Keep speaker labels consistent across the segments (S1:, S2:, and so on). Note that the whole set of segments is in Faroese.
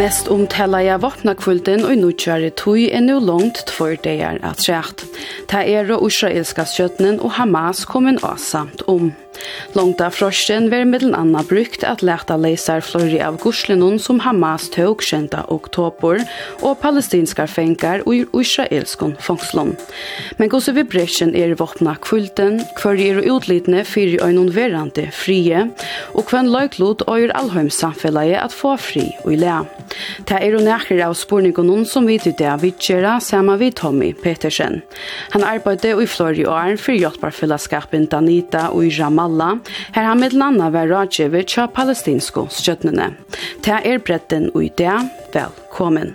S1: Mest omtalaja vapnakvulten og nutjare tui er nu langt tvor deir at rett. Ta er og israelska skjøttenen og Hamas kom en avsamt om. Långt av frosten var mellan anna brukt att leta läsar flori av gurslenon som Hamas tog 20 oktober och palestinska fengar och israelskon fångslån. Men gosse vi breschen er våpna kvulten, kvar er utlitne fyrir øynon verande frie, og kvann løyklod øyr er samfellet at få fri og i lea. Ta er og nekker av spurningonen som vi til det vidtjera sama vi Tommy Petersen. Han arbeidde i Flori og Arn for hjelperfellesskapen Danita og i Ramal Ramallah, her han med landa var rådgiver til palestinske støttene. Ta er bretten og i det, velkommen.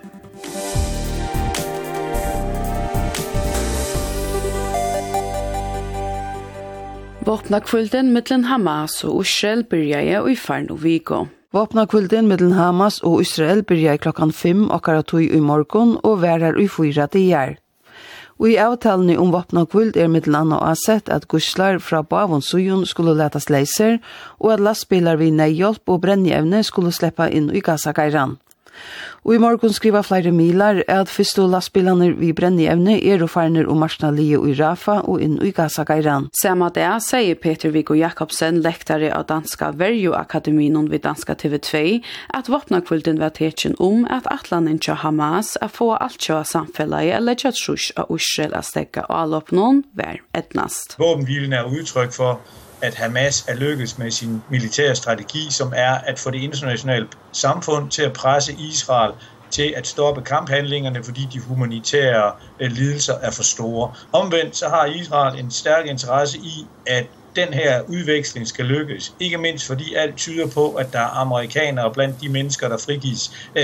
S1: Våpna kvulden mittlen Hamas og Israel byrjaði og i farn og vigo.
S2: Våpna kvulden mittlen Hamas og Israel byrjaði klokkan 5 okkar tog i morgon og værar i fyra tider. Og i avtalene om vapna og er mitt land og sett at guslar fra bavon sujun skulle letas leiser, og at lastbilar vi nei hjelp og brennjevne skulle sleppa inn i gasakairan. Og i morgen skriva flere milar at første lastbilene vi brenner evne er og farner og marsna lije i Rafa og inn i Gaza-geiran.
S1: Samme det er, sier Peter Viggo Jakobsen, lektare av Danska Verjo-akademien ved Danska TV2, at våpnakvulden var tetjen om at atlanen til Hamas er få alt til samfunnet eller til at trus av Israel er stegget og alle noen hver etnast.
S3: Våpenhvilen er uttrykk for at Hamas er lykkedes med sin militære strategi, som er at få det internationale samfund til at presse Israel til at stoppe kamphandlingerne, fordi de humanitære lidelser er for store. Omvendt så har Israel en stærk interesse i at den her udveksling skal lykkes. Ikke mindst fordi alt tyder på, at der er amerikanere blandt de mennesker, der frigives øh,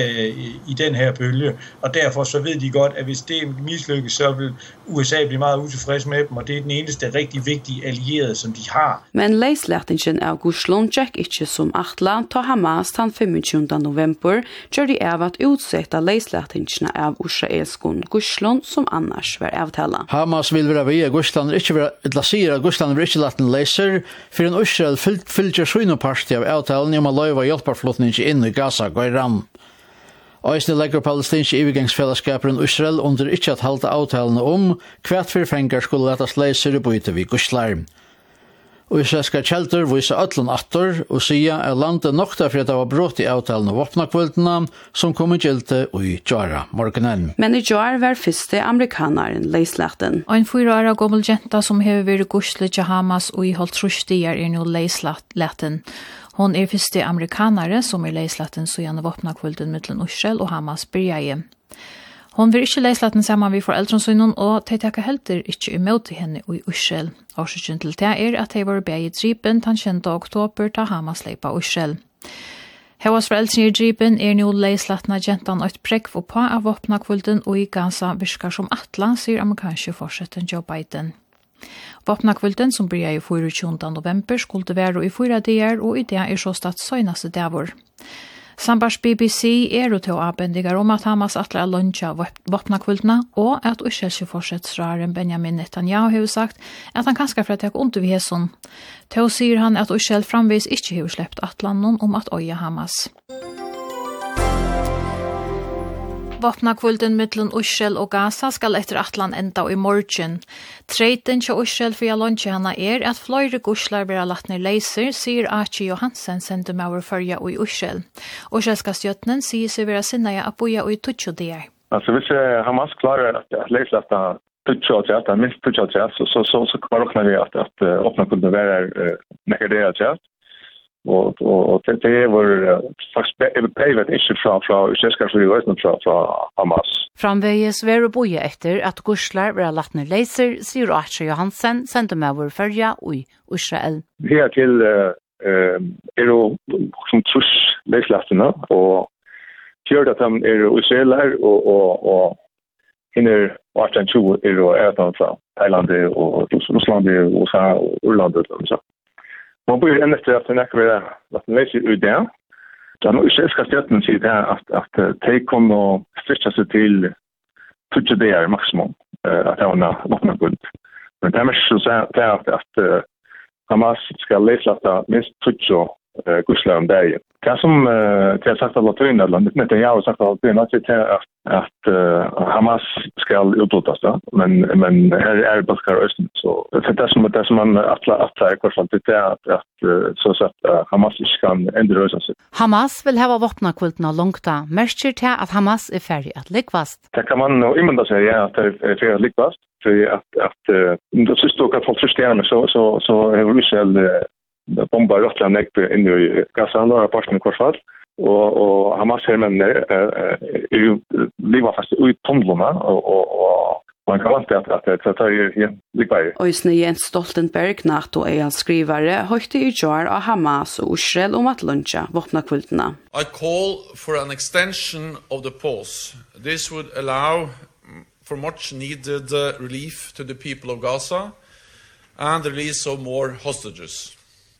S3: i den her bølge. Og derfor så ved de godt, at hvis det mislykkes, så vil USA blive meget utilfreds med dem, og det er den eneste rigtig vigtige allierede, som de har.
S1: Men leislertingen er August Lundjek ikke som atlan, ta Hamas den 25. november, gjør de av at utsetta leislertingene av israelskon Guslund som annars var avtala.
S4: Hamas vil være vei, Guslund er ikke være, la sier at Guslund er ikke laten leiser, for en Israel fylgjer synoparti av avtalen om å løyva hjelparflotning inn i Gaza og ram. Øysene legger palestinske ivergangsfellesskaperen Israel under ikke at halte avtalene om hvert fyrfengar skulle letas leiser i byte vi guslarm. Og israelska kjeldur viser ötlun attor og sia er landet nokta for at det var brått i avtalen av våpnakvöldena som kom i gjelte i Jara morgenen.
S1: Men i Jara var fyrste amerikanaren
S5: leislaten. Ein fyra år gommel jenta som hever vært gusle til Hamas og i holdt trustier er nå leislaten. Hon er fyrste amerikanare som er leislaten så gjerne våpnakvölden mittlen Israel og Hamas byrjaie. Hon vil ikkje leislaten saman vi foreldren og de tekka helter ikkje imot henne i Ursel. Årsøkjen til det er at de var bæg i dripen den 20. oktober ta Hamas leipa Ursel. Hevas foreldren i dripen er nå leislatna gentan og et prekk for på av åpna kvulten og i Gaza virkar som atla, sier amerikanske forsetten Joe Biden. Vapnakvulten som byrja i 24. november skulle være i 4 dager, og i det er så statt søgnaste dævor. Sambars BBC er og til avbendigar om at Hamas atler lunja våpna kvöldna og at Ushelsi fortsetsraren Benjamin Netanyahu har sagt at han kanskje for at jeg under vi hesson. Til sier han at Ushel framvis ikkje har sleppt atlanon om at øye Hamas. Hamas. Våpna kvulden mittlen Ushel og Gaza skal etter atlan enda i morgen. Treiten til Ushel for Jalonji hana er at fløyre guslar vera lagt ned leiser, sier Archie Johansen sendum over fyrja i Ushel. Ushelska stjøtnen sier seg vera sinna ja Abuja og i Tutsjo dier.
S6: Altså hvis Hamas klarer at leise at Tutsjo og Tjata, minst Tutsjo og Tjata, så, så, så, så vi at, at åpna kunne være nekardere Tjata og og og det det var faktisk pavet ikke fra fra Useska for det var fra fra Hamas.
S1: Framvegis veru boje etter at Guslar var lagt ned laser sier Archer Johansen, sendte med vår følge i Israel.
S6: Vi er til eh er jo som trus leislastene, og gjør at han er israeler og, og, og hinner 18-20 er jo er fra Thailand og Russland og USA og Irland og sånn. Man blir enda efter att näka vid det. Att man läser ut det. Jag har inte älskat stjärten sig det att, att de kommer och stretcha sig till 20 dagar maximum. Att det har vattnet guld. Men det är mest så att, att, att Hamas ska läsa minst 20 eh kusla om det. Kan som till sagt av Latin eller inte inte jag har sagt av Latin att det att Hamas ska utrotas då men men här är baskar östen så för det som det som man att att säga alla fall det är att att så så att Hamas ska ändra rösa sig.
S7: Hamas vill ha vapna kultna långt där. Märker till att Hamas är färdig att likvast.
S6: Det kan man nog imma säga att det är färdig att likvast för att att det så stora folk mig så så så är Israel bomba råttla nekk inn i Gaza, og har parten korsfall, og, og Hamas her menn er, er jo livet fast ut tondlene, og, og, og man kan vant at, at, det tar igjen likveier.
S1: Øysene Jens Stoltenberg, NATO-eianskrivare, høyte i jar av Hamas og Israel om at lunsja kvultna
S8: I call for an extension of the pause. This would allow for much needed relief to the people of Gaza and the release of more hostages.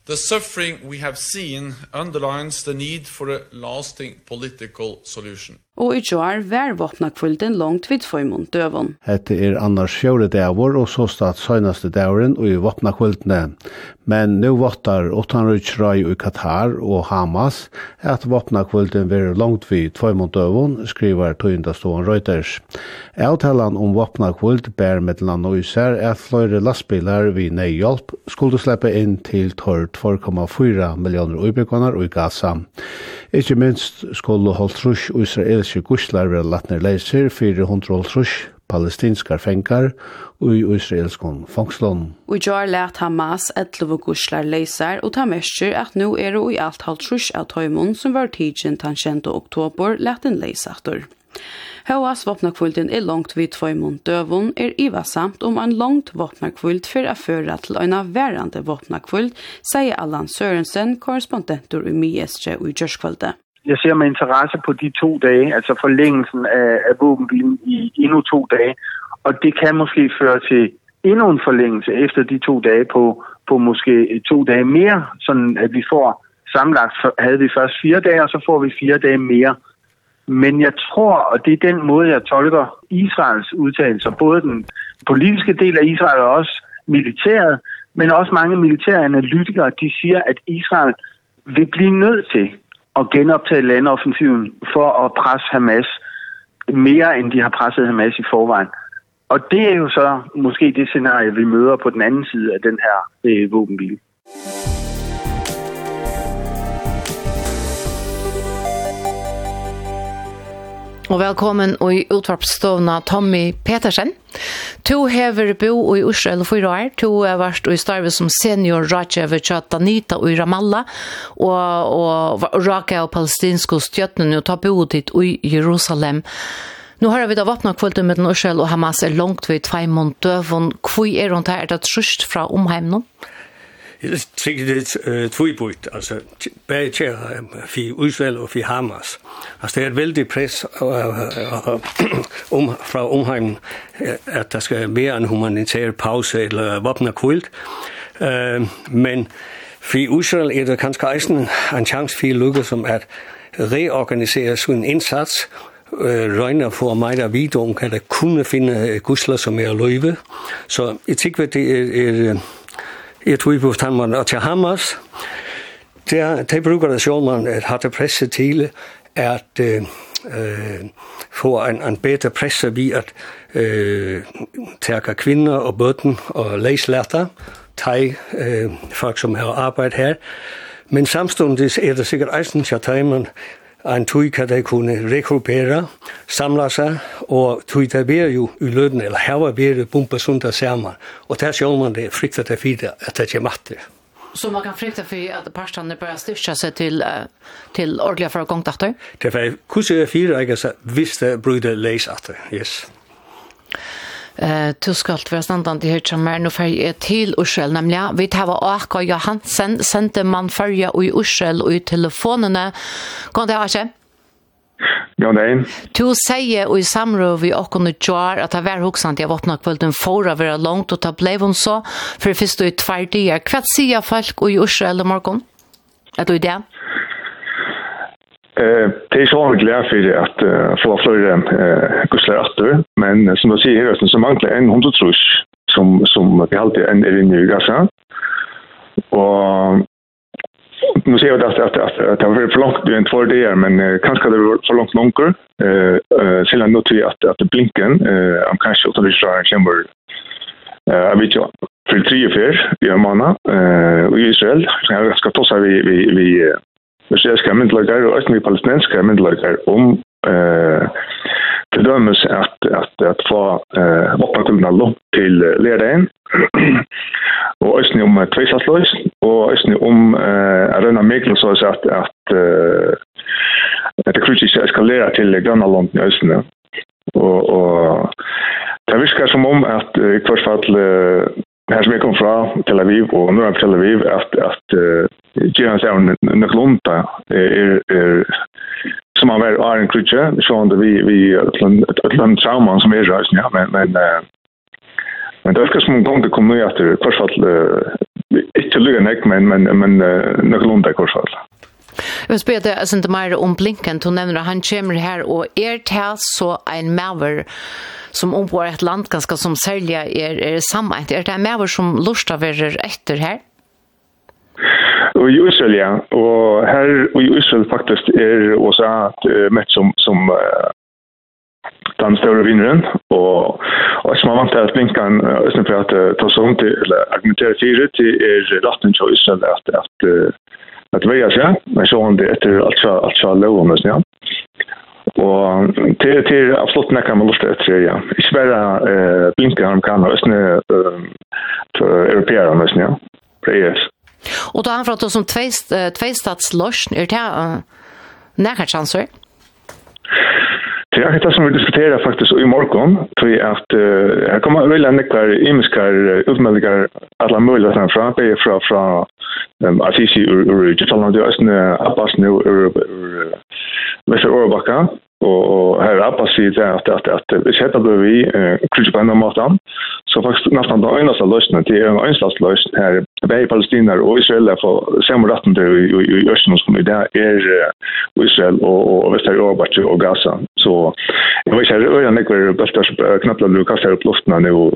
S8: The suffering we have seen underlines the need for a lasting political solution
S1: og i jar vær våpna kvulten langt vid Føymund døvon.
S9: Hette er annars fjore dævor og så stat søgnaste dævoren og i våpna kvultene. Men nu våttar Otanrujtsrøy i Katar og Hamas at våpna kvulten vær langt vid Føymund døvon, skriver Tøyndaståen Reuters. Avtalan om våpna kvult bær mellan nøyser at fløyre lastbilar vi nøyhjelp skulle slippe inn til tår 2,4 millioner uibrikonar i Gaza. Ikke minst skulle holdt rusk Israel israelske guslar vera latner leiser 450 palestinskar fengar og i israelskon fangslån.
S1: Og i jar let Hamas 11 guslar leiser, og ta mestjer at nu er det i alt halvt trus av tøymon som var tidsin tan 20. oktober let en leisator. Høas våpnakvulden er langt vid tvøymon døvun er ivasamt om en langt våpnakvult for å føre til en avværende våpnakvuld, sier Allan Sørensen, korrespondentur i Miestre og i Gjørskvalde
S10: jeg ser med interesse på de to dage, altså forlængelsen af, af våbenbilen i endnu to dage, og det kan måske føre til endnu en forlængelse efter de to dage på, på måske to dage mere, sådan at vi får samlet, havde vi først fire dage, og så får vi fire dage mere. Men jeg tror, og det er den måde, jeg tolker Israels udtalelser, både den politiske del af Israel og også militæret, men også mange militære analytikere, de siger, at Israel vil blive nødt til at genoptage landoffensiven for at presse Hamas mere end de har presset Hamas i forvejen. Og det er jo så måske det scenarie, vi møder på den anden side af den her øh, våbenbil.
S7: Og velkommen i utvarpstovna Tommy Petersen. To hever bo i Israel for år. To har vært i starve som senior rådgjøver til Danita i Ramallah. Og, og, rake av palestinske stjøttene og ta bo dit i Jerusalem. Nu har vi da vapna kvöldet med Israel og Hamas er langt ved tvei måneder. døvun. Hvor er hun her? Er det trusht fra omheim nå?
S11: sikkert et tvivbryt, altså bag til for Israel og for Hamas. Altså det er et veldig press om, fra omheim at der skal mere en humanitær pause eller våpne kult. Uh, men for Israel er det kanskje eisen en chance for lykke som at reorganisere sin innsats øh, røgner for mig, der videre kan der kunne finde gusler, som er løve. Så jeg tænker, det er, er Jeg tror på at han var til Hamas. Det der bruker det sjål, man har det presset til at øh, få en, en bedre presse ved at øh, tage kvinder og bøtten og læslætter, tage øh, folk, som har arbejdet her. Men samtidig er det sikkert eisen, at man en tog kan de kunne rekrupere, samle seg, og tog det blir jo i løden, eller hava ber jo bumpe sundt sammen. Og der ser man det fryktet det fire at det kommer atter.
S7: Så man kan frykta för att parstande börjar styrka sig till till ordliga för gång Det
S11: er for hvordan var kusar fyra jag så visste bröder läs att. Yes
S7: eh du skal være standant i høyt som er noe ferie til Ursel, nemlig vi tar av Aka Johansen, sendte man ferie i Ursel og i telefonene. Kom det ha?
S6: Ja, nei.
S7: Du sier og i samråd vi åkken og gjør at det var hoksant jeg våpna kvelden for å være langt og ta blei hon så, for først og i tvær. Hva sier folk i Ursel i morgen? Er du i det? Ja.
S6: Eh, det är så mycket lätt för att uh, få fler eh kuslar åter, men som du säger här så manglar en 100 trus som som vi alltid en är inne i Gaza. Och nu ser jag att att att det var för långt det är två dagar men kanske det var för långt långt. Eh eh sen ändå till att att blinken eh am kanske åt det så chamber eh vet jag för tre fyra i Amana eh i Israel så jag ska ta så vi vi vi israelske myndelagere og også palestinske myndelagere om eh, til dømes at, at, at få eh, oppakkulna lopp til lærdagen, og også om tveisatløys, og også om eh, Arena Mikkel, så at, at, uh, at det krutsis eskalera til Grønland i Østene. Og, og det virker som om at i hvert fall här som jag kom från Tel Aviv och norra Tel Aviv att att Jehan Sam Naklonta är är som han var en klutje så han vi vi ett land trauma som är rörs ja men men uh, men det ska som gång det kommer efter korsfall inte lugna men men men Naklonta korsfall.
S7: Jeg vil spørre deg, altså ikke mer om Blinken, du nevner at han kommer her, og er det så en maver som ombor et land, ganske som særlig er, er sammeint, er det en maver som lort av er etter her?
S6: Og i Israel, ja. Og her og i Israel faktisk er også at, uh, mest som, som uh, den større vinneren, og, og som har vant til at Blinkan, uh, for at uh, ta sånn til, eller argumentere fire, til er retten til Israel at, at uh, att välja sig men så hon det efter alltså alltså lågomnes ja Og til, til absolutt nekka man lort etter, ja. Ikke bare eh, blinker amerikaner, østene eh, europeere, østene, ja. Det er yes.
S7: Og da han fra som tveistats løsjen, er det uh, nekka chanser?
S6: Det är det som vi diskuterar faktiskt i morgon tror jag att uh, här kommer väl nekvar imiskar utmeldingar alla möjliga från från det från från um, Assisi ur ur Jerusalem det är en Abbas nu ur Mr. Orbaka och här appa sier det at, att att vi dette blir vi kritisk på en måte, så faktisk nesten då eneste så det till en enstast lösning her, i Palestina och Israel för samme retten til i östern som det är Israel och och västra Europa och Gaza så jeg vet inte hur jag lägger bästa knappt att Lucas här på luften nu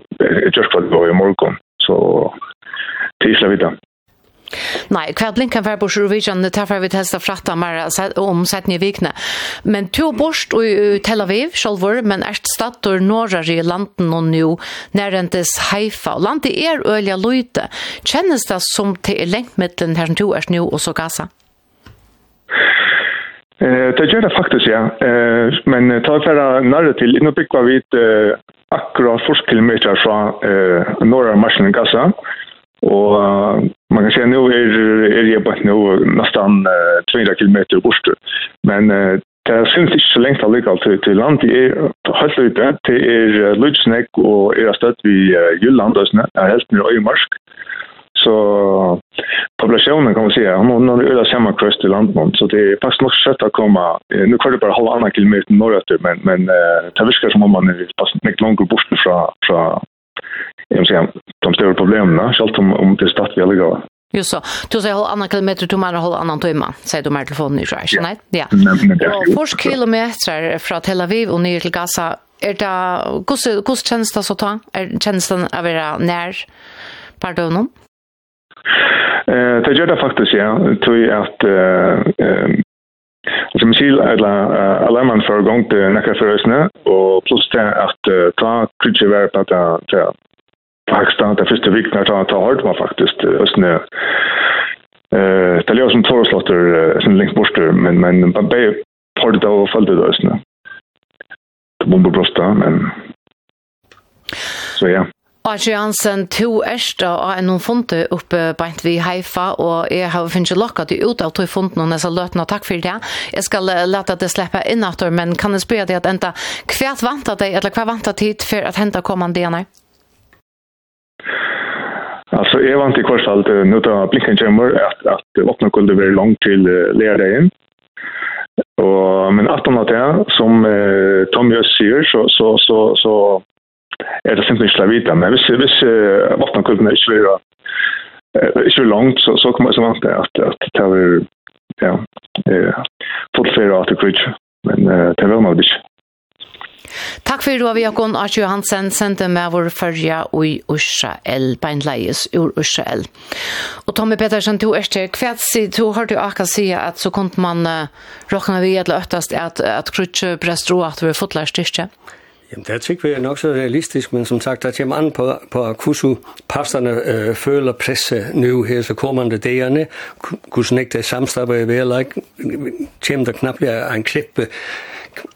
S6: just i att gå i morgon så tills jag vet
S7: Nei, hva blinkan fer på Sjurvijan, det tar vi testa fratta mer om setten i vikne. Men to bors i Tel Aviv, sjolvor, men erst stator norrar i landen og nu nærentes Haifa. Landet er ølja løyte. Kjennes det som til lengtmiddelen her som to erst nu og så Gaza?
S6: Eh, det gjør det faktisk, ja. Eh, men ta færre nærre til, nå bygger vi akkurat 4 kilometer fra eh, norra marsjen i Gaza. Eh, uh, man kan säga nu er jeg bare nå nesten uh, 200 km bort. Men det synes ikke så lengt allikevel til, til land det er helt ute det är Lutsnek er støtt stad uh, Jylland Det er helt mye øyemarsk. Så populationen kan man säga hon har är där samma kust i land så det är faktiskt nog sött att komma nu kvar det bara halva annan kilometer norrut men men det viskar som om man är fast mycket långt bort från från jag vill säga, de stora problemen, självt om, om det är stadt vi har legal.
S7: Just så. Du säger håll annan kilometer, du menar håll annan timme, säger du med telefonen i Schweiz, nej? Ja. Och först kilometer från Tel Aviv och ner till Gaza, är det, hur känns det så ta? Är känns det att vara när pardonen?
S6: Eh, det gör det faktiskt, ja. Jag tror att eh, Og som sier at alarmen for gang til nekka føresne, og pluss til at ta krydse være på at det Pakistan, det første vikten er at ta hardt man faktisk østene det er jo som foreslåtter sin lengt borster, men, men bare på det da og følger det østene. Det bomber brosta, men så ja.
S7: Archie Hansen, to ersta av en noen fonte oppe beint vi Haifa, og jeg har finnet lakka til ut av to fonten og nesa løtene, og takk for det. Jeg skal leta det slippe inn etter, men kan jeg spørre deg at enda, hva vanta deg, eller hva vanta tid for at hente kommande igjen
S6: Alltså jag vant i kors allt nu tar blicken kommer att att öppna kunde vara långt till uh, läraren. Och men att om det som uh, Tom just säger så så så så är det simpelt inte vita men hvis hvis uh, vattenkulpen inte vill uh, inte vill långt så så kommer så vant att att det vi ja eh fortsätta att creature men uh, det vill nog inte
S7: Takk fyrir du av Jakon Arch Johansen sendte med vår førja i Israel, beinleies ur Israel. Og Tommy Petersen, du er til kvetsi, du har du akka sida at så kunne man uh, råkna vi eller øktast at, at krutje prestro at vi fotlar styrkje? Ja.
S11: Jamen, det tykker vi nok så realistisk, men som sagt, det kommer an på, på at kunne pasterne øh, føler presse nu her, så kommende dagerne, kunne ikke det samstapper i vel, ikke? Kommer der knap bliver en klippe,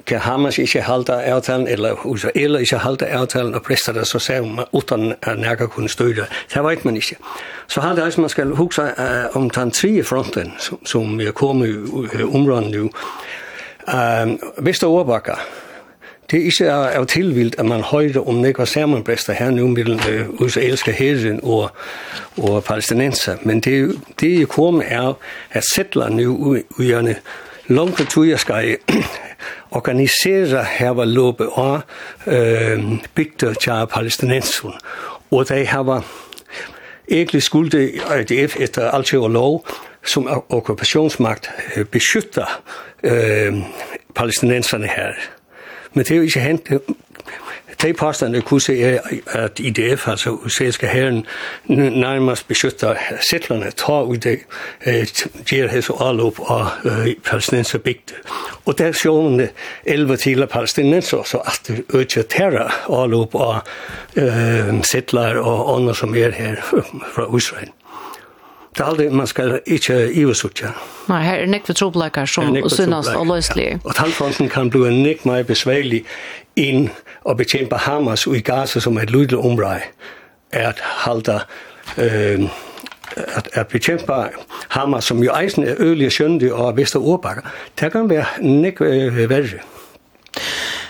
S11: kan Hamas ikke halda avtalen, eller Israel ikke halda avtalen, og prester det så sammen, uten at nærke kunne støtte. Det vet man ikke. Så har det også, man skal huske uh, om den tredje fronten, som, som er kommet i uh, området nu. Uh, Vester Årbakker, Det er ikke av tilvilt at man høyre om nekva sammenbrester her nu mellom uh, israelske herren og, og palestinenser, men det, det er kommet er at settler nu ujerne langt tuja skal organisere herva lobe og øh, bygde til palestinensen, og de herva egentlig skulde IDF etter alt og lov som okkupasjonsmakt beskytter øh, palestinenserne her. Men det er jo ikke hent. De påstande kunne se, er at IDF, altså USA-ska herren, nærmest beskytter sætlerne, tar ud af Jerhez og opp av palæstinenser bygde. Og der sjovende 11 til palæstinenser, så at det øger alle opp av settler og andre som er her fra Israel. Det er aldri, man skal ikke ivesutja.
S7: Nei, her er nekve trobleikar som synes og løslig. Ja.
S11: Og talfronten kan bli en nek mer besveilig inn og bekjempe Hamas og i Gaza som et lydelig område er at halda uh, at, at bekjempe Hamas som jo eisen er øyelig skjøndig og vester ordbakker. Det kan være nek verre.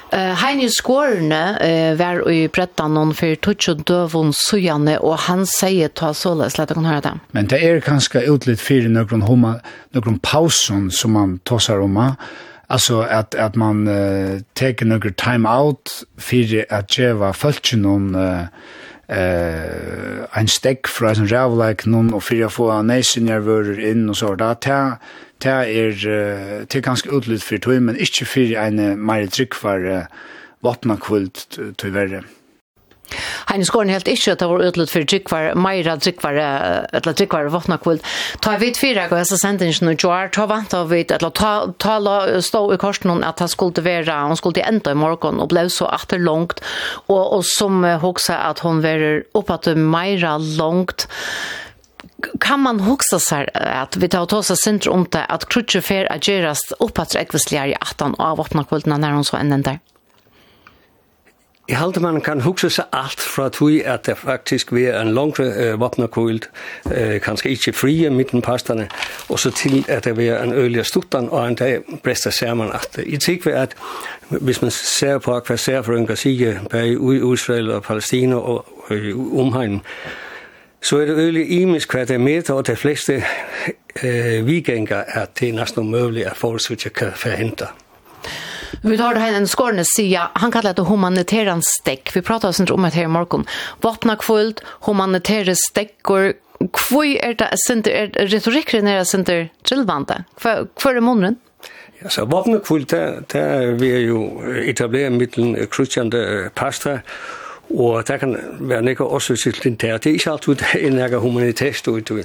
S7: Uh, Heini Skårene uh, var i brettan noen for Tutsjo Døvon Sujane, og han sier ta såles, lett dere høre det.
S12: Men det er kanskje utlitt for noen, homa, noen pausen som man tosser om, altså at, at man uh, teker noen time out for at djeva følt noen uh, uh, en stekk fra en rævleik noen, og for å få neisen jeg inn og så, da tar det er, det er ganske utlytt for tog, men ikke for en mer trygg for våpenakvult til verre.
S7: Heine Skåren helt ikke at det var utlutt for tryggvar, mer tryggvar, eller tryggvar våtnakvult. Ta vidt fyra og hessa sendingen og joar, ta vant av vidt, eller ta, ta stå i korsen at han skulle være, han skulle enda i morgen og ble så atter langt, og, og som hoksa at hon verer det mer langt, kan man huxa sig att vi tar oss oss inte om det att Crutcher fair ageras uppåt räckvisligare i attan av öppna kvällarna när hon så änden där.
S11: Jeg halte man kan huske seg alt fra tog at det faktisk vi en langre uh, vapnakult, uh, kanskje ikke frie mittenpasterne, og så til at det vi en øyelig stuttan, og en dag brester ser man at det. Jeg tykker at hvis man ser på hva ser for en gasige bare i Israel og Palestina og i omhegnen, um Så er det øyelig imisk hva det er med, og de fleste eh, vigengar er det nesten umulig at folk ikke kan forhindre.
S7: Vi tar det her en skårende sida. han kallar det humanitäran stekk. Vi pratar oss om det her i morgen. Vapna kvult, humanitære stäckor. Hvor er det center, är retorikken är det center trillvande. Kvör är månaden?
S11: Ja, så vapna kvult, det er vi är ju etablerat mitteln Christian de Og det kan være nekka også til den der. Det er ikke altid en nekka humanitær studie.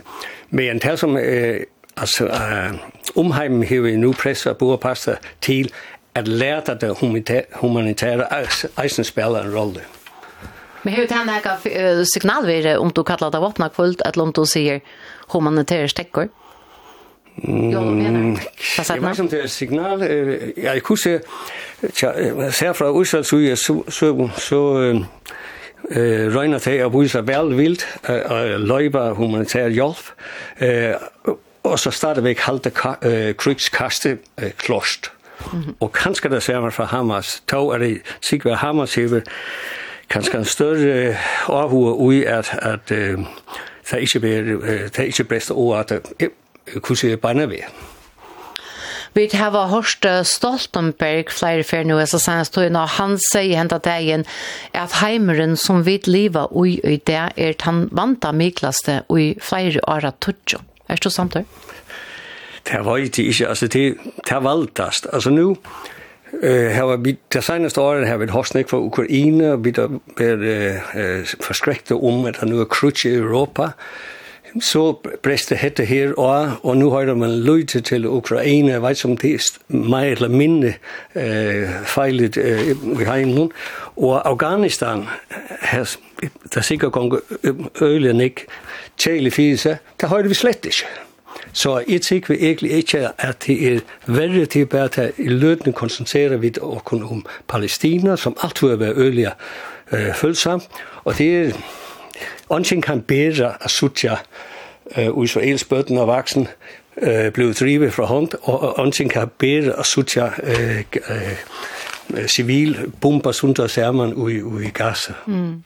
S11: Men det som øh, altså, uh, omheimen har nu presset på pasta til at lære at det humanitære eisen spiller en rolle.
S7: Men hur kan det här signal vara om du kallar det våpna kvult, eller om du säger humanitära stäckor?
S11: Mm, jag vet inte det signal. Jag kunne se, ser fra från så, så, så, så eh Reina til at vise vel vilt eh løyba humanitær hjálp eh og så stadigvæk halde eh, krigskaste eh, klost. Mm -hmm. Og kanskje det ser man fra Hamas, to er det sikkert Hamas hever kanskje en større avhue ui at, at eh, det ikke blir, det ikke blir best å at kunne se banne ved.
S7: Vi har hørt Stoltenberg flere før nå, så sier han og han sier hentet dagen at heimeren som vi lever ui i det er den vanta miklaste ui flere år av Tudjo. Er det samt det?
S11: Det var ikke, ikke, altså det, det valgtast. Altså nå, Eh här var bit det senaste året har vi hostnik för Ukraina bit eh förskräckte om att nu är krutch i Europa så brest det hette her, og, og nu har man løyte til Ukraina, jeg vet som det er mer eller mindre eh, fejlet eh, i heimen, og Afghanistan, her, der sikkert gong øylen ikke, tjæle fise, det har vi slett ikke. Så jeg tykker vi egentlig ikke at det er verre til bare at i løtene konsentrerer vi oss om Palestina, som alt vil være øyelige øh, følsom, og det er Ånden kan bedre at sutja uh, Israels bøtten og vaksen uh, blev drivet fra hånd, og ånden kan bedre at sutja uh, uh, civil bomba sunda serman ui ui gas.
S7: Mm.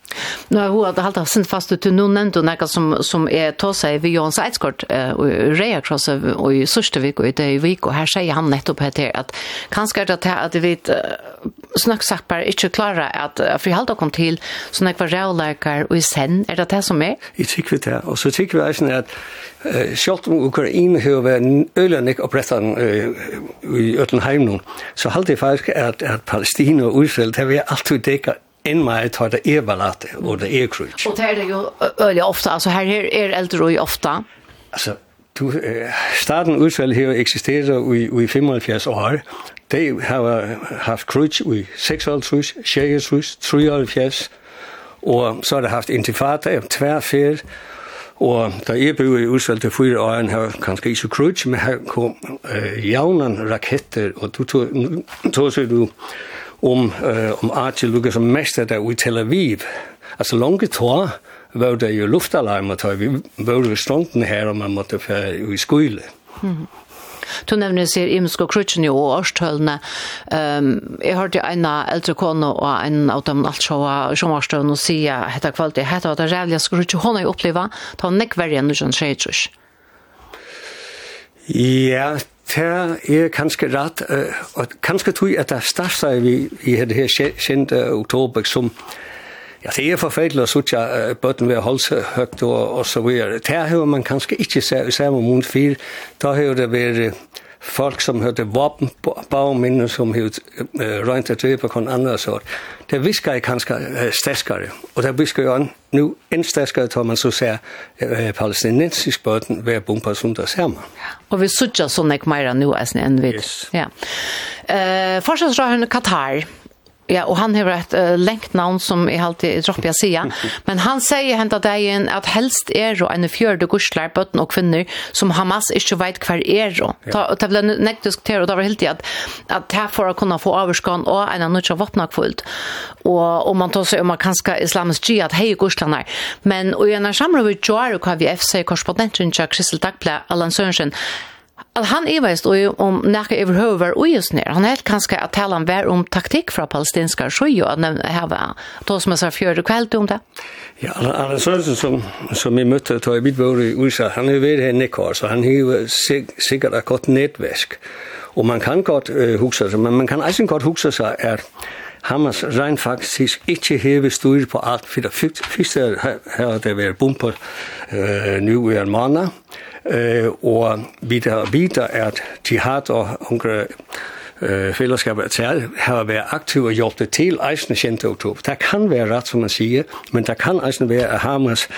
S7: Nu har hon halda sig fast ut nu nämnt och sum som som är ta sig vid Jons Eidskort och Rea Cross och i Sørstevik och det i vik och här säger han nettopp här till att kanske att att vet snöksappar inte klara att förhålla kom till så när kvar rävläkar och i sen är det det som är?
S11: I tycker vi det. Och så tycker vi också att eh, självt om Ukraina har varit ölenik och brettan i Ötlenheim nu så håller det faktiskt att, at Palestina og Israel det vi alltid däckar en mer tar det evalat och det är krutch.
S7: Och det är ju öliga ofta alltså här är äldre och ofta.
S11: Alltså du starten Israel här existerat i i 75 år De har haft kryds i 56, 63, 73, og så har de haft intifata, tværferd, og da jeg bygget i Israel til fyre år, har kanskje ikke kryds, men her kom uh, jaunan raketter, og du tog, tog sig du om, uh, om Archie Lucas som mester der i Tel Aviv. Altså langt tog, var det jo luftalarmer, tog vi var jo stronten her, og man måtte være i skole. Mm -hmm.
S7: Du nevner sier Imsk og jo og årstølene. Um, jeg hørte en eldre kone og en av dem alt så som Årstølene og sier hette kvalitet, hette var det rævlige skrutje hun har opplevd, ta nekk verre enn du kjønner seg tror
S11: Ja, det er kanskje rett, og kanskje tror jeg at det største vi vi hadde her kjent uh, oktober som uh, Ja, det er forferdelig å sitte uh, bøtten ved halshøgt og, og så videre. Det har man kanskje ikke sett i samme mot fyr. Da har det vært folk som hørte våpen på vapenbauminnen som har uh, røynt et på på andre sort. Det visker jeg kanskje uh, sterskere. Og det visker jo an, nu en sterskere tar man så ser uh, palestinensisk bøtten ved å bompa som det ser man.
S7: Og vi sutja sånn ek meira nå, enn vi. Yes. Ja. Uh, Forsvarsrøyne Katar. Katar. Ja, och han har ett uh, lengt namn som är alltid i å si. Men han säger hända dagen att helst är er en fjärde gurslar bøtten og kvinner, som Hamas ikke vet kvar är er. Ta Det blev nekt diskutert, og det var helt att att här å kunna få överskan och en av av vattna kvult. Och om man tar sig om man kanske islamisk gi att hej gurslarna. Men och i en samråd med Joar hva vi FC-korrespondenten til Kristel Dagblad Allan Sørensen, at han iveist og om nekka overhøver og just nere. Han helt kanskje at tala talan vær om taktikk fra palestinska sjøy og at nevne heva to som er sa fjøre kveld om det.
S11: Ja, han er sånn som, som vi møtte da i mitt i USA, han er ved her nekkar, så han har sikkert et godt nettvæsk. Og man kan godt uh, huske sig, men man kan også godt huske sig, at Hamas rein faktisk ikke hevet styr på alt, for det første har det vært bomper uh, nu i en måned, Øh, og vi der vidt at jihad og unge eh fellesskab at selv har været aktiv og gjort det til eisen kjente oktober. Det kan være ret, som man siger, men det kan eisen være at Hamas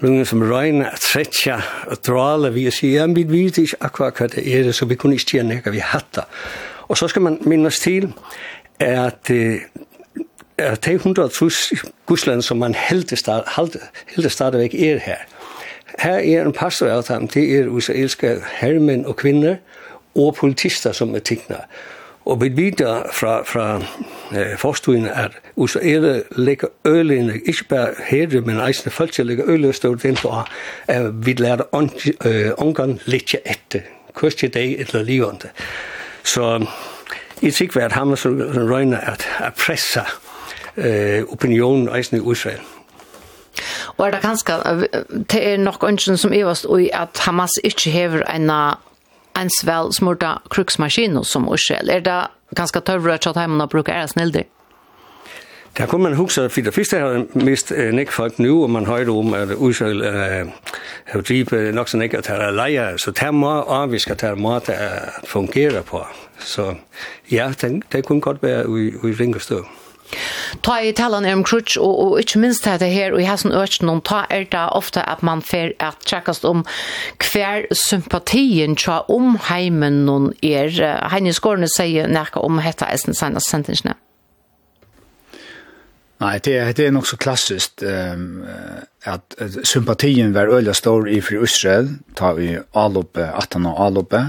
S11: lunge som regner at sætja og drale, vi siger, jamen vi ved ikke akkurat hvad det er så vi kunne ikke sige nækker, vi har. Og så skal man minnes til, at at de 100 trus gusland som man heldig start, heldig, heldig stadigvæk er her, Her er en pastor av dem, det er israelske hermen og kvinner, og politister som er tingene. Og vi vet fra, fra eh, forstående at Israel legger ølene, ikke bare herre, men eisende folk som legger ølene stort inn på at vi lærer omgang litt etter. Kvist i dag eller livende. Så jeg sikker at han røyner at at pressa eh, opinionen eisende i Israel.
S7: Og er det ganske, det er nok ønsken som er i at Hamas ikke hever en en svel smurta kruksmaskiner som Israel. Er det ganske tørre at heimene bruker er snilder?
S11: Der kunne man huske, fordi det første har mist øh, nek folk nu, og man højde om, at Israel øh, har dribet nok så ikke, at der er lejer, så der må afviske, at der er måde, der fungerer på. Så ja, det, det kunne godt være, i i vi.
S7: Ta i talan om krutsch og, og ikke minst det her, og i hessen økken om, ta er det ofte at man fer at tjekkast om hver sympatien tja om heimen noen er. Heine Skårene sier nærke om hetta eisen senest sentingsene.
S12: Nei, det er, det er nok så klassiskt um, at, at sympatien var øyla stor i fri Israel, ta vi aluppe, atan og aluppe,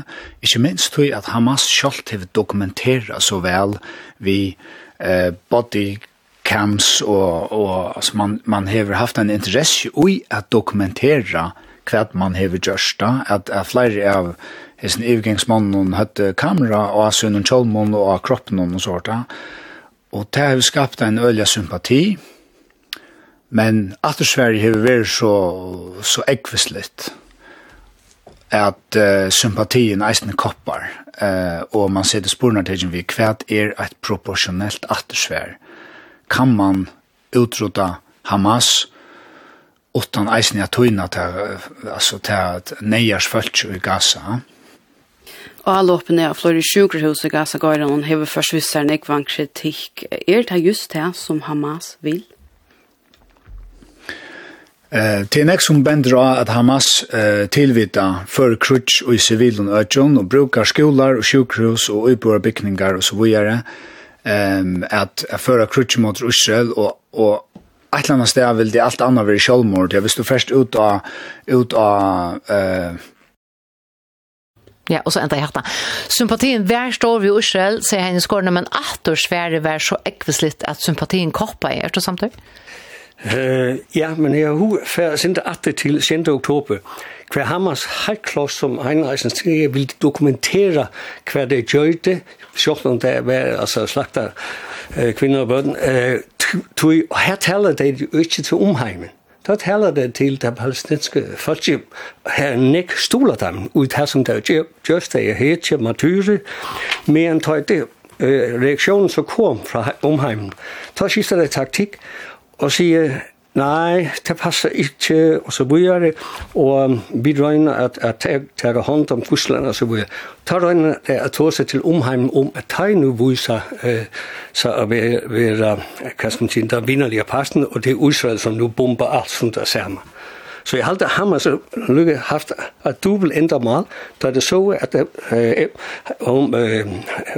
S12: ikke minst tog at Hamas selv har dokumentera så vel vi eh, body cams og, og altså man, man har haft en interesse i at dokumentera hva man har gjort da, at, at flere av hessen ivgangsmannen hadde kamera og sunnen cholmon og kroppen og sånt og det har skapt en øyelig sympati, men at Sverige har vært så, så ekvislitt at uh, sympatien eisne koppar, uh, og man sitter sporene til vi kvæt er et proporsjonelt attersvær. Kan man utrota Hamas utan eisne at tøyna til, altså til at neiers følts i Gaza?
S1: Og alle åpne av flere sjukerhus i Gaza-gården hever først visserne ikke var en kritikk. Er det just det som Hamas vil?
S12: Eh, till nästa som bender at Hamas eh, tilvita för krutch och i civilen och brukar skolar och sjukhus och uibora bygningar och så vidare Ehm att föra krutch mot Israel och och ett annat ställe vill det allt annat vara självmord. Ja, visste du ut av, ut av eh,
S7: Ja, och så ända hjärta. Sympatin vär står vi Israel, säger han i men att då Sverige vär så äckvisligt att sympatin koppar er, är det samtidigt?
S11: Uh, ja, men jeg har færd sendt det til 6. oktober. Hver Hamas halvkloss som Heinreisen skriver vil dokumentere hver det gjør det, selv om det er altså, slakta uh, kvinner og børn, Uh, tog, og her taler det jo ikke til omheimen. Da taler det til det palestinske folk, her nek stoler dem ut her som det gjør, gjør det her til matyre, men tar det øh, reaktionen som kom fra omheimen. Da skifter det taktikk, og sier, nei, det passer ikke, og så blir det, og vi drøyner at, at jeg tar hånd om Russland, og så blir det. Ta drøyner det at ta seg til omheim om at jeg nå viser eh, seg å være, hva skal man si, den vinnerlige passen, og det er Israel som nu bomber alt som det er sammen. Så jeg halte ham, og Lykke haft et dubbelt ændre mal, da det så at øh, om, øh,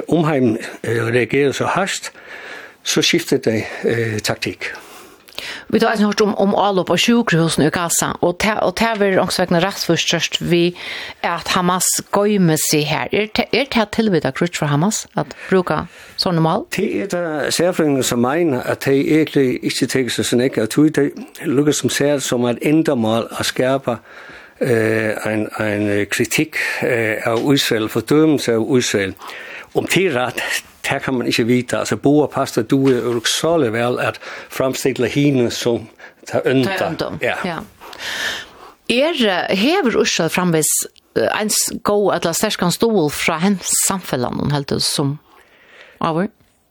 S11: omheim øh, reagerede så hast, så skiftede det øh, taktik.
S7: Vi tar eisen hørt om, om alle på sjukhusene i Gaza, og det er vel også ångsvekkende rett vi at Hamas går med seg her. Er det et tilbud krutt for Hamas at bruke sånne mål?
S11: Det er det særfrengende som mener at de egentlig ikke tenker seg sånn ikke, at det lukker som ser som et enda å skærpe eh en en kritik eh av Israel fordømmelse av Israel om det rätt det kan man ikke vite. Altså, boer pastor du er jo uroksale vel at fremstille henne som tar ønta.
S7: Ja. ja. Er hever Ursal framvis ens gå eller la sterskan stål fra hennes samfellan hon helt som over?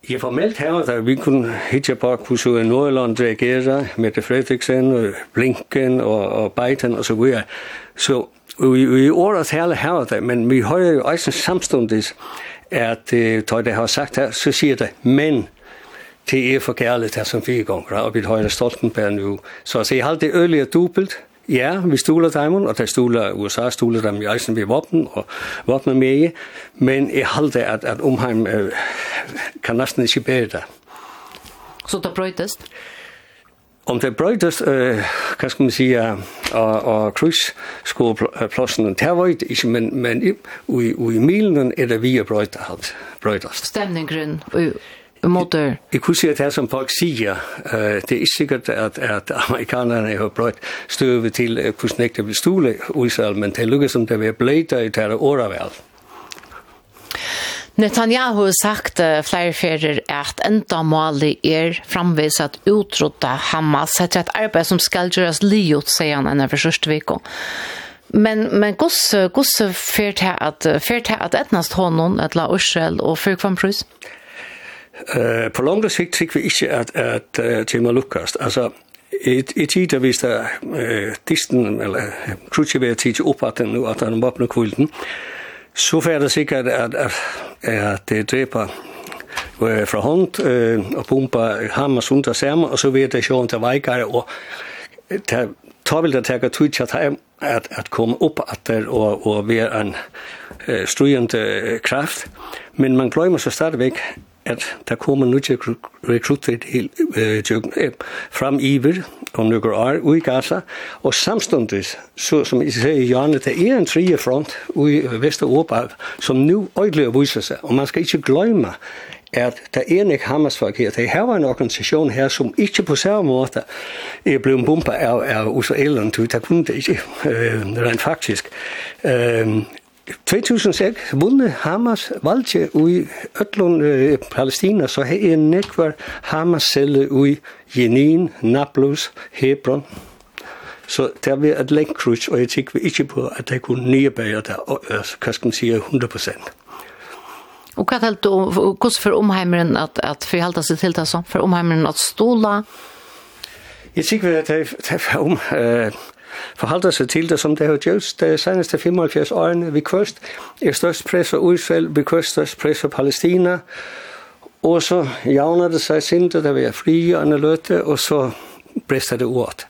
S11: Ja, formelt her, da vi kunne hitje på hvordan Nordland reagerer, det Fredriksen, og Blinken og, og Biden og så videre. Så vi, vi året hele her, men vi har jo også samståndes at uh, tøj, det har sagt her, så sier det, men det er for kærligt her som fire ganger, og vi højner Stoltenberg nu. Så altså, jeg har det ølige dubbelt, Ja, vi stoler dem, og der stoler USA, stoler dem i eisen ved våpen, og våpen med i. Men jeg halder at, at Omheim uh, kan næsten ikke bære det.
S7: Så det brøytest?
S11: Om det brøydes, øh, hva skal man si, og, og kryssskoleplassen, det var det ikke, men, men i, i, i milen er det vi brøydet, brøydes.
S7: Stemningen, motor.
S11: Jeg kunne si at det som folk sier, uh, det er ikke sikkert at, at amerikanerne har brøtt støve til uh, hvordan det blir stole i Israel, men det lukker som det blir bleita i det året vel.
S7: Netanyahu har sagt flere ferier at enda målet er framvis at utrodda Hamas etter et arbeid som skal gjøres liot, sier han enn for første vik. Men men goss goss fert her at fert til at etnast honon at la Israel og for kvam prus.
S11: Eh på lång sikt fick vi inte at, att Jimmy Lucas alltså it it it vi viste uh, disten, eller krutche vi tidigt upp att nu att han vapnar kvällen. Så får det sikkert at, at, at det dreper uh, fra hånd uh, og pumpa hammer sundt sammen, og så vil det sjovt til veikere og der, tar vil det tage tid til at, at, at komme opp at der og, og være en uh, strøyende kraft. Men man glemmer så stadigvæk, at det kommer nye rekrutter til uh, fram iver om noen år i Gaza, og samståndig, så, som jeg sier i Janne, det er en tredje front i Vest-Europa som nå øyelig viser seg, og man skal ikke glemme at det er ikke Hamas-folk her. Det her var en organisasjon her, som ikke på samme måte er blevet bumpet av, av israelerne, det kunne det ikke, øh, rent faktisk. Øh, 2006 vunne Hamas valgje i Øtlund, uh, Palestina, så her er nekvar Hamas celle i Jenin, Nablus, Hebron. Så der at et længkrus, og jeg tænker vi ikke på, at der kunne nedbære der, og, kan man sige, 100 procent.
S7: Og hva helt du, hvordan for omheimeren at, at forhalte seg til det sånn? For omheimeren at stola?
S11: Jeg sikker at det er om, uh, forholder sig til det, som det har gjort de seneste 75 årene. Vi kvøst er størst press for Israel, vi kvøst størst press for Palestina, og så javner det seg sintet, det er fri og løte, og så brister det åt.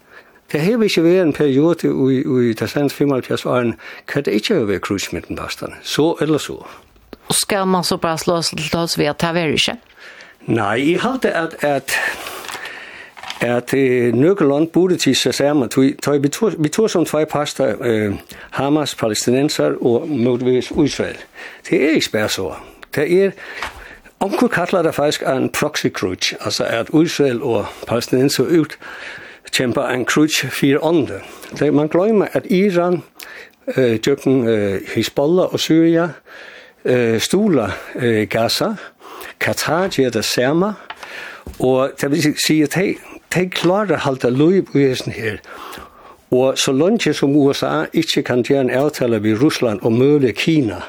S11: Det har ikke vært en periode i, i de seneste 75 årene, kan det ikke være krus med bastene, så eller så.
S7: Og skal man så bare slå oss til oss ved at det er ikke?
S11: Nei, jeg halte at, at at uh, nøkkelånd burde til sig sammen. Tøj, vi tog som tvei pasta uh, Hamas, palæstinenser og modvis Israel. Det er ikke spærsår. Det er Onkel kallar det faktisk en proxy crutch, altså at Israel og palæstinenser ut kjemper en crutch fire ånde. Man glemmer, at Iran, øh, dyrken øh, Hezbollah og Syria, øh, stuler øh, Gaza, Qatar gjør det samme, og det vil sige, at de klarer halt lov i hesten her. Og så langt som USA ikke kan gjøre en avtale med Russland og mulig Kina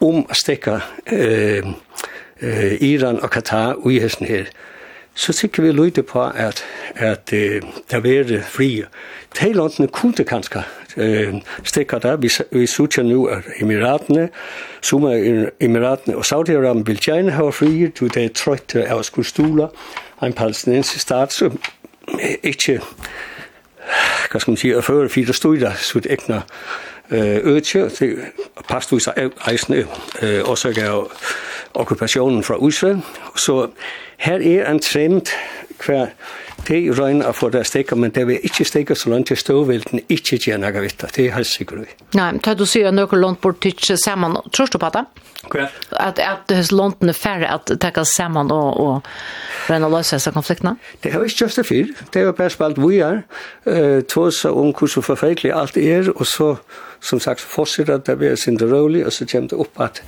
S11: om å stekke eh, eh, Iran og Qatar i hesten her, så sikker vi lytte på at, at eh, det er fri. De landene kunne kanskje eh, stekke der. Vi, vi sier nå at Emiratene, som er Emiratene og Saudi-Arabien vil gjerne ha fri, du det er trøyt av skulstoler, en palestinensisk stat som ikke hva skal man si, å føre fire studier så sitt egna øde til pastvis eisne årsak av okkupasjonen fra Israel. Så her er en trend hver det er røyne å få det steka, men det vil ikke steka så langt til ståvilden, ikke gjør noe vitt, det er helt sikkert.
S7: Nei, men tar du sier noe langt bort ikke sammen, tror du på det?
S11: Hva?
S7: At, at det er langt er færre at det kan sammen og, og røyne å løse disse konfliktene?
S11: Det har vi ikke just det fyr, det er jo bare spalt vi er, uh, tvås om hvordan forferdelig alt er, og så som sagt, fortsetter det ved at sende det roligt, og så kommer det opp at...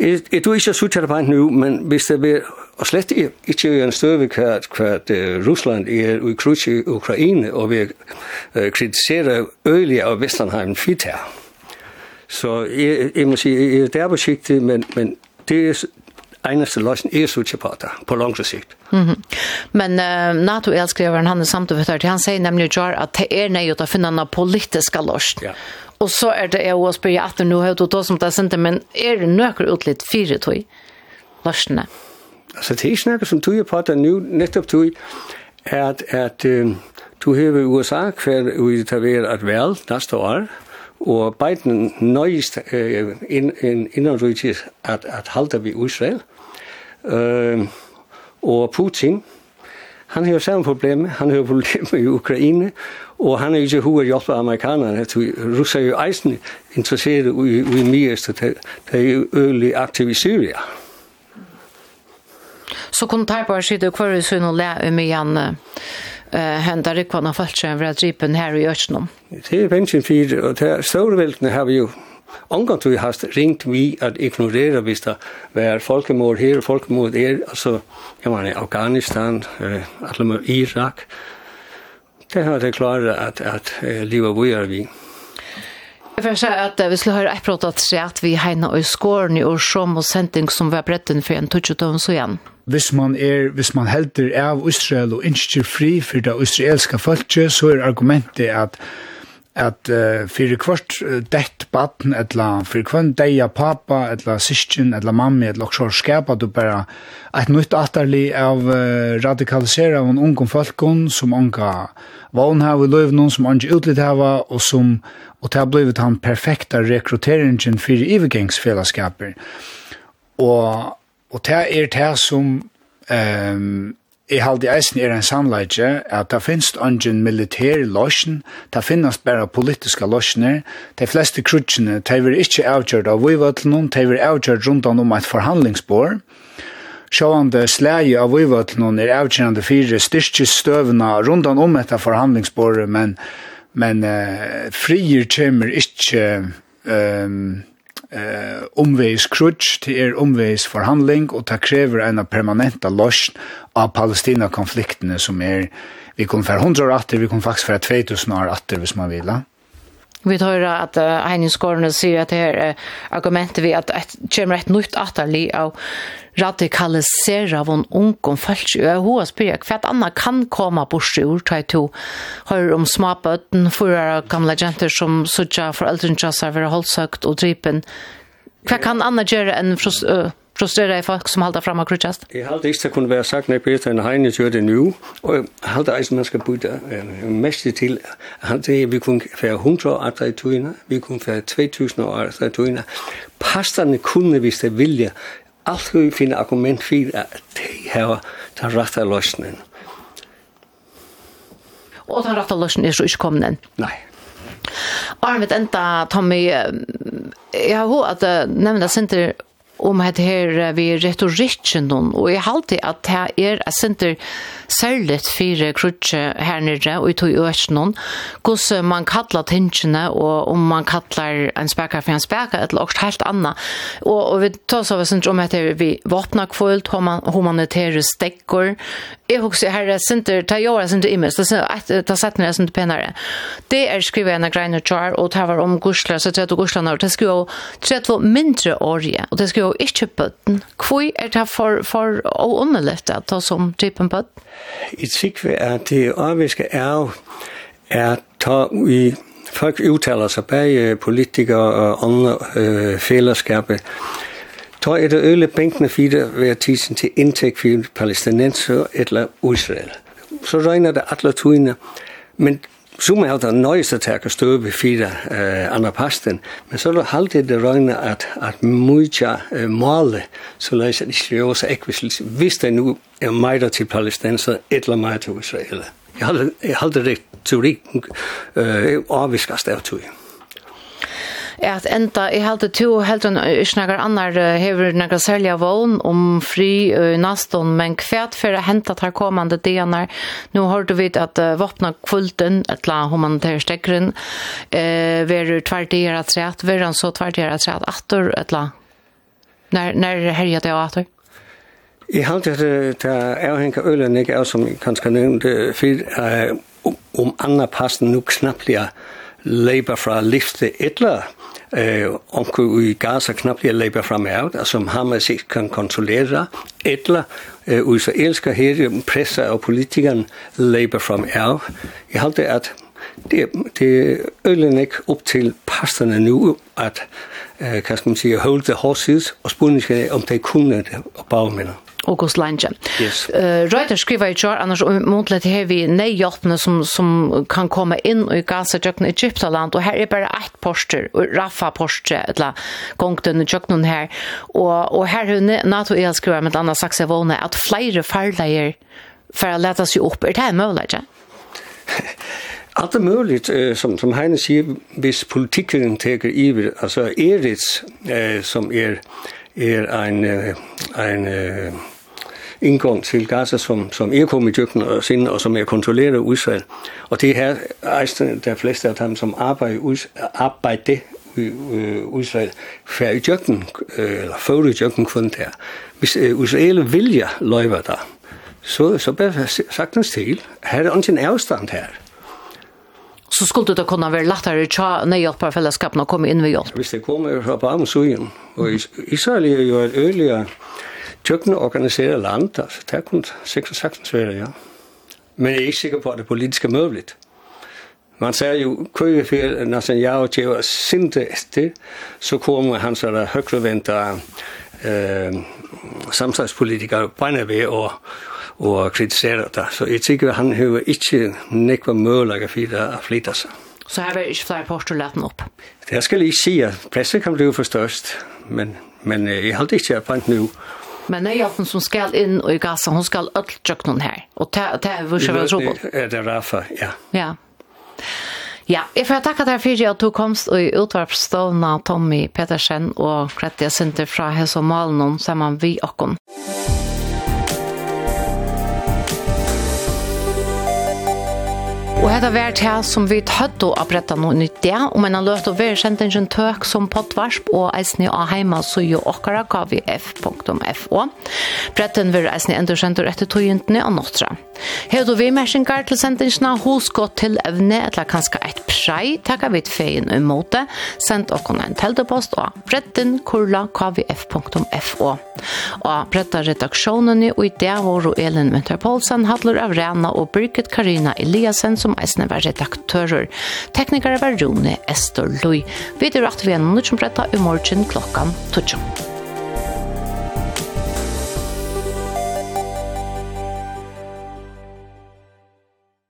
S11: Jeg tror ikke, jeg sutter at det bare nu, men hvis det vil, og slett ikke er en støve, at Rusland er i krus i Ukraine, og vi uh, kritiserer øyelig av Vestlandheim fit her. Så jeg, jeg må si, jeg er der på besigtig, men, men det er, eneste løsning er sutter på det, på lang sikt.
S7: Mm -hmm. Men uh, NATO-elskriveren, han er samtidig, han sier nemlig at det er nøyot å finne noen politiske løsning. Ja. Og så er det jeg å spørre at du har to som det sendte, men er det nøkker utlitt fire tog? Løsene?
S11: Altså, det er ikke noe som tog på det nå, nettopp tog, at, at uh, du har i USA hver vi tar ved at vel neste år, og Biden nøyest uh, inn, inn, innanrydtis at, at halda vi Israel. Uh, og Putin, han har samme problem, han har problem i Ukraina, Og han er ikke hur hjelp av amerikanerne, at russer er jo eisen interessert i, i mye, så det er jo øyelig aktiv i Syria.
S7: Så kunne ta på sida hver vi synes å lære om igjen uh, henda rikvann av falskjøen for at ripen her i Østnom?
S11: Det er pensjen fyrt, og det er store veltene har vi jo omgått vi har ringt vi at ignorera hvis det var folkemord her og folkemord er, altså, jeg mener, Afghanistan, eh, Irak, Det har det klarat att att leva vidare vi.
S7: Jag vill säga att vi skulle höra ett prat att säga att vi hejna och skåren i år som och sending som var bretten för en touchdown så igen.
S12: Hvis man er, hvis man helder av Israel og ikke fri for det israelske folket, så er argumentet at at uh, fyrir kvart uh, dett baden, etla fyrir kvart deia pappa, etla syskin, etla mammi, etla og så skapa du bara eit nytt atarli av uh, radikalisera av en ungum folkon som unga vann hava i løyvnum, som unga utlitt hava, og som, og det har blivit han perfekta rekrutteringen fyrir ivergengsfellesskaper. Og, og det er det som um, Jeg halde eisen er en samleidje at det finnes ungen militær løsjen, det finnes bare politiske løsjener, de fleste krutsjene, de vil ikke avgjøre av vivøtlenen, de vil avgjøre rundt om et forhandlingsbord. Sjående slæge av vivøtlenen er avgjørende fire styrkestøvene rundt om et forhandlingsbord, men, men uh, frier kommer ikke... Um, eh, omvägs krutch till er omvägs förhandling og ta kräver en permanenta lösning av Palestina-konfliktene som er, vi kom för 100 år atter, vi kom faktisk för 2000 år atter, hvis man vil.
S7: Vi tar at uh, Heiningsgården sier at det her uh, argumentet vi at det kommer et nytt atterli av radikalisera av en ung og jeg hos byrja hva et annet kan komme bort ur ord i to høyre om smabøtten for gamle jenter som sørger for eldre enn jasser være holdsøkt og drypen hva kan annet gjøre enn frost, frustrera i folk som halda fram av krutjast?
S11: Jeg halda ikke, det kunne være sagt, når Peter og Heine gjør det nu, og jeg halda ikke, man skal bytte mest til, at vi kunne være 100 år i tøyene, vi kunne være 2000 år etter i tøyene. Pasterne kunne, hvis det vilje, alt vi finner argument for, at de har den rette løsningen.
S7: Og den rette løsningen er så ikke kommet inn?
S11: Nei.
S7: Arvid enda, Tommy, jeg har hørt at nevnda senter om at her vi retorikken noen, og jeg halte at det er et senter særlig fire krutje her nere og i tog øst noen, hvordan man kallar tingene, og om man kallar en spekar for en spekar, eller også helt anna. Og, og vi tar så vi synes om at vi våpner kvult, humanitære stekker, Jeg husker her er sinter, ta jåra sinter imes, ta satt nere sinter penare. Det er skrivet en av greina tjar, og det var om gurslar, så tredje gurslarna, og det skriva jo tredje mindre årige, og det skriva jo ikkje bøtten. Hvor er det for, for å underlett at ta som typen bøtten?
S11: Jeg tykker at det avviske er jo at ta i folk uttaler seg, bare politikere og andre fellesskapet, Ta er det øle bænkene fire ved tisen til indtægt for palæstinenser eller Israel. Så regner det alle togene, men Så må Summa har den til tæk stå støve fire eh, andre pasten, men så er det alltid det røgne at, at mye eh, måle, så løs at Israel også ekviselse, hvis det nu er meida til palæstinenser eller meida til Israel. Jeg har aldri rett teori øh, avviskast av tog
S7: at enda i halte to helt en snakkar annar hever nagra selja vogn om fri naston men kvært for å hente tar kommande denar nu har du vit at uh, vapna kvulten et la humanitær stekkren eh ver tvert i at sæt ver han så tvert i at sett atter et la? När när herja det atter
S11: I halte at det er henka ølen ikke er som kanskje nevnte fyr om um, um, anna passen nu knapplega leipa fra lifte etla eh, onkur i Gaza knappt bliver læber frem af, som Hamas ikke kan kontrollere, eller eh, israelska her presser og politikeren læber frem af. Jeg halte at det, det ølen ikke op til pasterne nu, at eh, kan man sige, hold the horses, og spørgsmålet om de kunne det og bagmænder.
S7: August Lange.
S11: Yes.
S7: Uh, Reuter skriver i kjør, annars omundlet har vi nøyhjelpene som, som kan komme inn i Gaza, Jøkken, Egyptaland, og her er bare ett poster, Rafa poster, eller gongten i Jøkken her, og, og her har NATO EL skriver med Anna vågne, at flere farleier for å lete seg opp. Er det her mulig, ikke?
S11: Allt är möjligt, eh, som, som Heine säger, hvis politiken teker iver, alltså Eritz, eh, som är, är en, en, en indgång til Gaza, som, som er kommet i Egypten og sinne, og som er kontrollerede Israel. Og det her er der fleste af dem, som arbejder, arbejder Israel fra Egypten, eller før Egypten kun der. Hvis Israel vilja løyver der, så, så blev det sagtens til, her er ikke en her
S7: så skulle det kunna vara lättare att när hjälpa fällskapen att komma in vid hjälp.
S11: Hvis det kommer fra Bam og Israel er jo et öliga tjøkken organiserer land, altså det er kun 6 og svære, ja. Men jeg er ikke sikker på, at det politiske er mødeligt. Man säger ju Kyrifil Netanyahu till att sinte etter, så kommer han så där högervänta eh samtalspolitiker ved och och kritiserar det. Så jeg tycker han hör inte nekva mulig for att flytte seg.
S7: Så här är inte lette den upp.
S11: Det ska jag inte säga. Pressen kan bli förstörst, men, men jag har ikke att på nu.
S7: Men det är hon som ska in och i Gaza, hon ska öll tjöck någon här. Och det det är vars väl så
S11: det är Rafa, ja.
S7: Ja. Ja, jag får tacka dig för att du komst i utvarpstående Tommy Petersen och Kretja Sinter från Hälsomalen samman vi och hon. Og hetta vært her som vi tatt og oppretta noe nytt det, og men han løft å være kjent en tøk som pottvarsp og eisne av heima så jo okkara kvf.fo. Bretten vil eisne endur sendur etter tøyentene og nåttra. Hei du vi mersingar til sendingsna hos gått til evne eller kanskje et prei, takka vi feien um måte, send okkon en teltepost og bretten kurla kvf.fo. Og bretta redaksjonen i der var Elin Winter Poulsen, av Avrena og Birgit Karina Eliasen som som eisne var redaktører. Teknikere var Rune Estor Lui. Vi er rett ved en som bretta i morgen klokkan 12.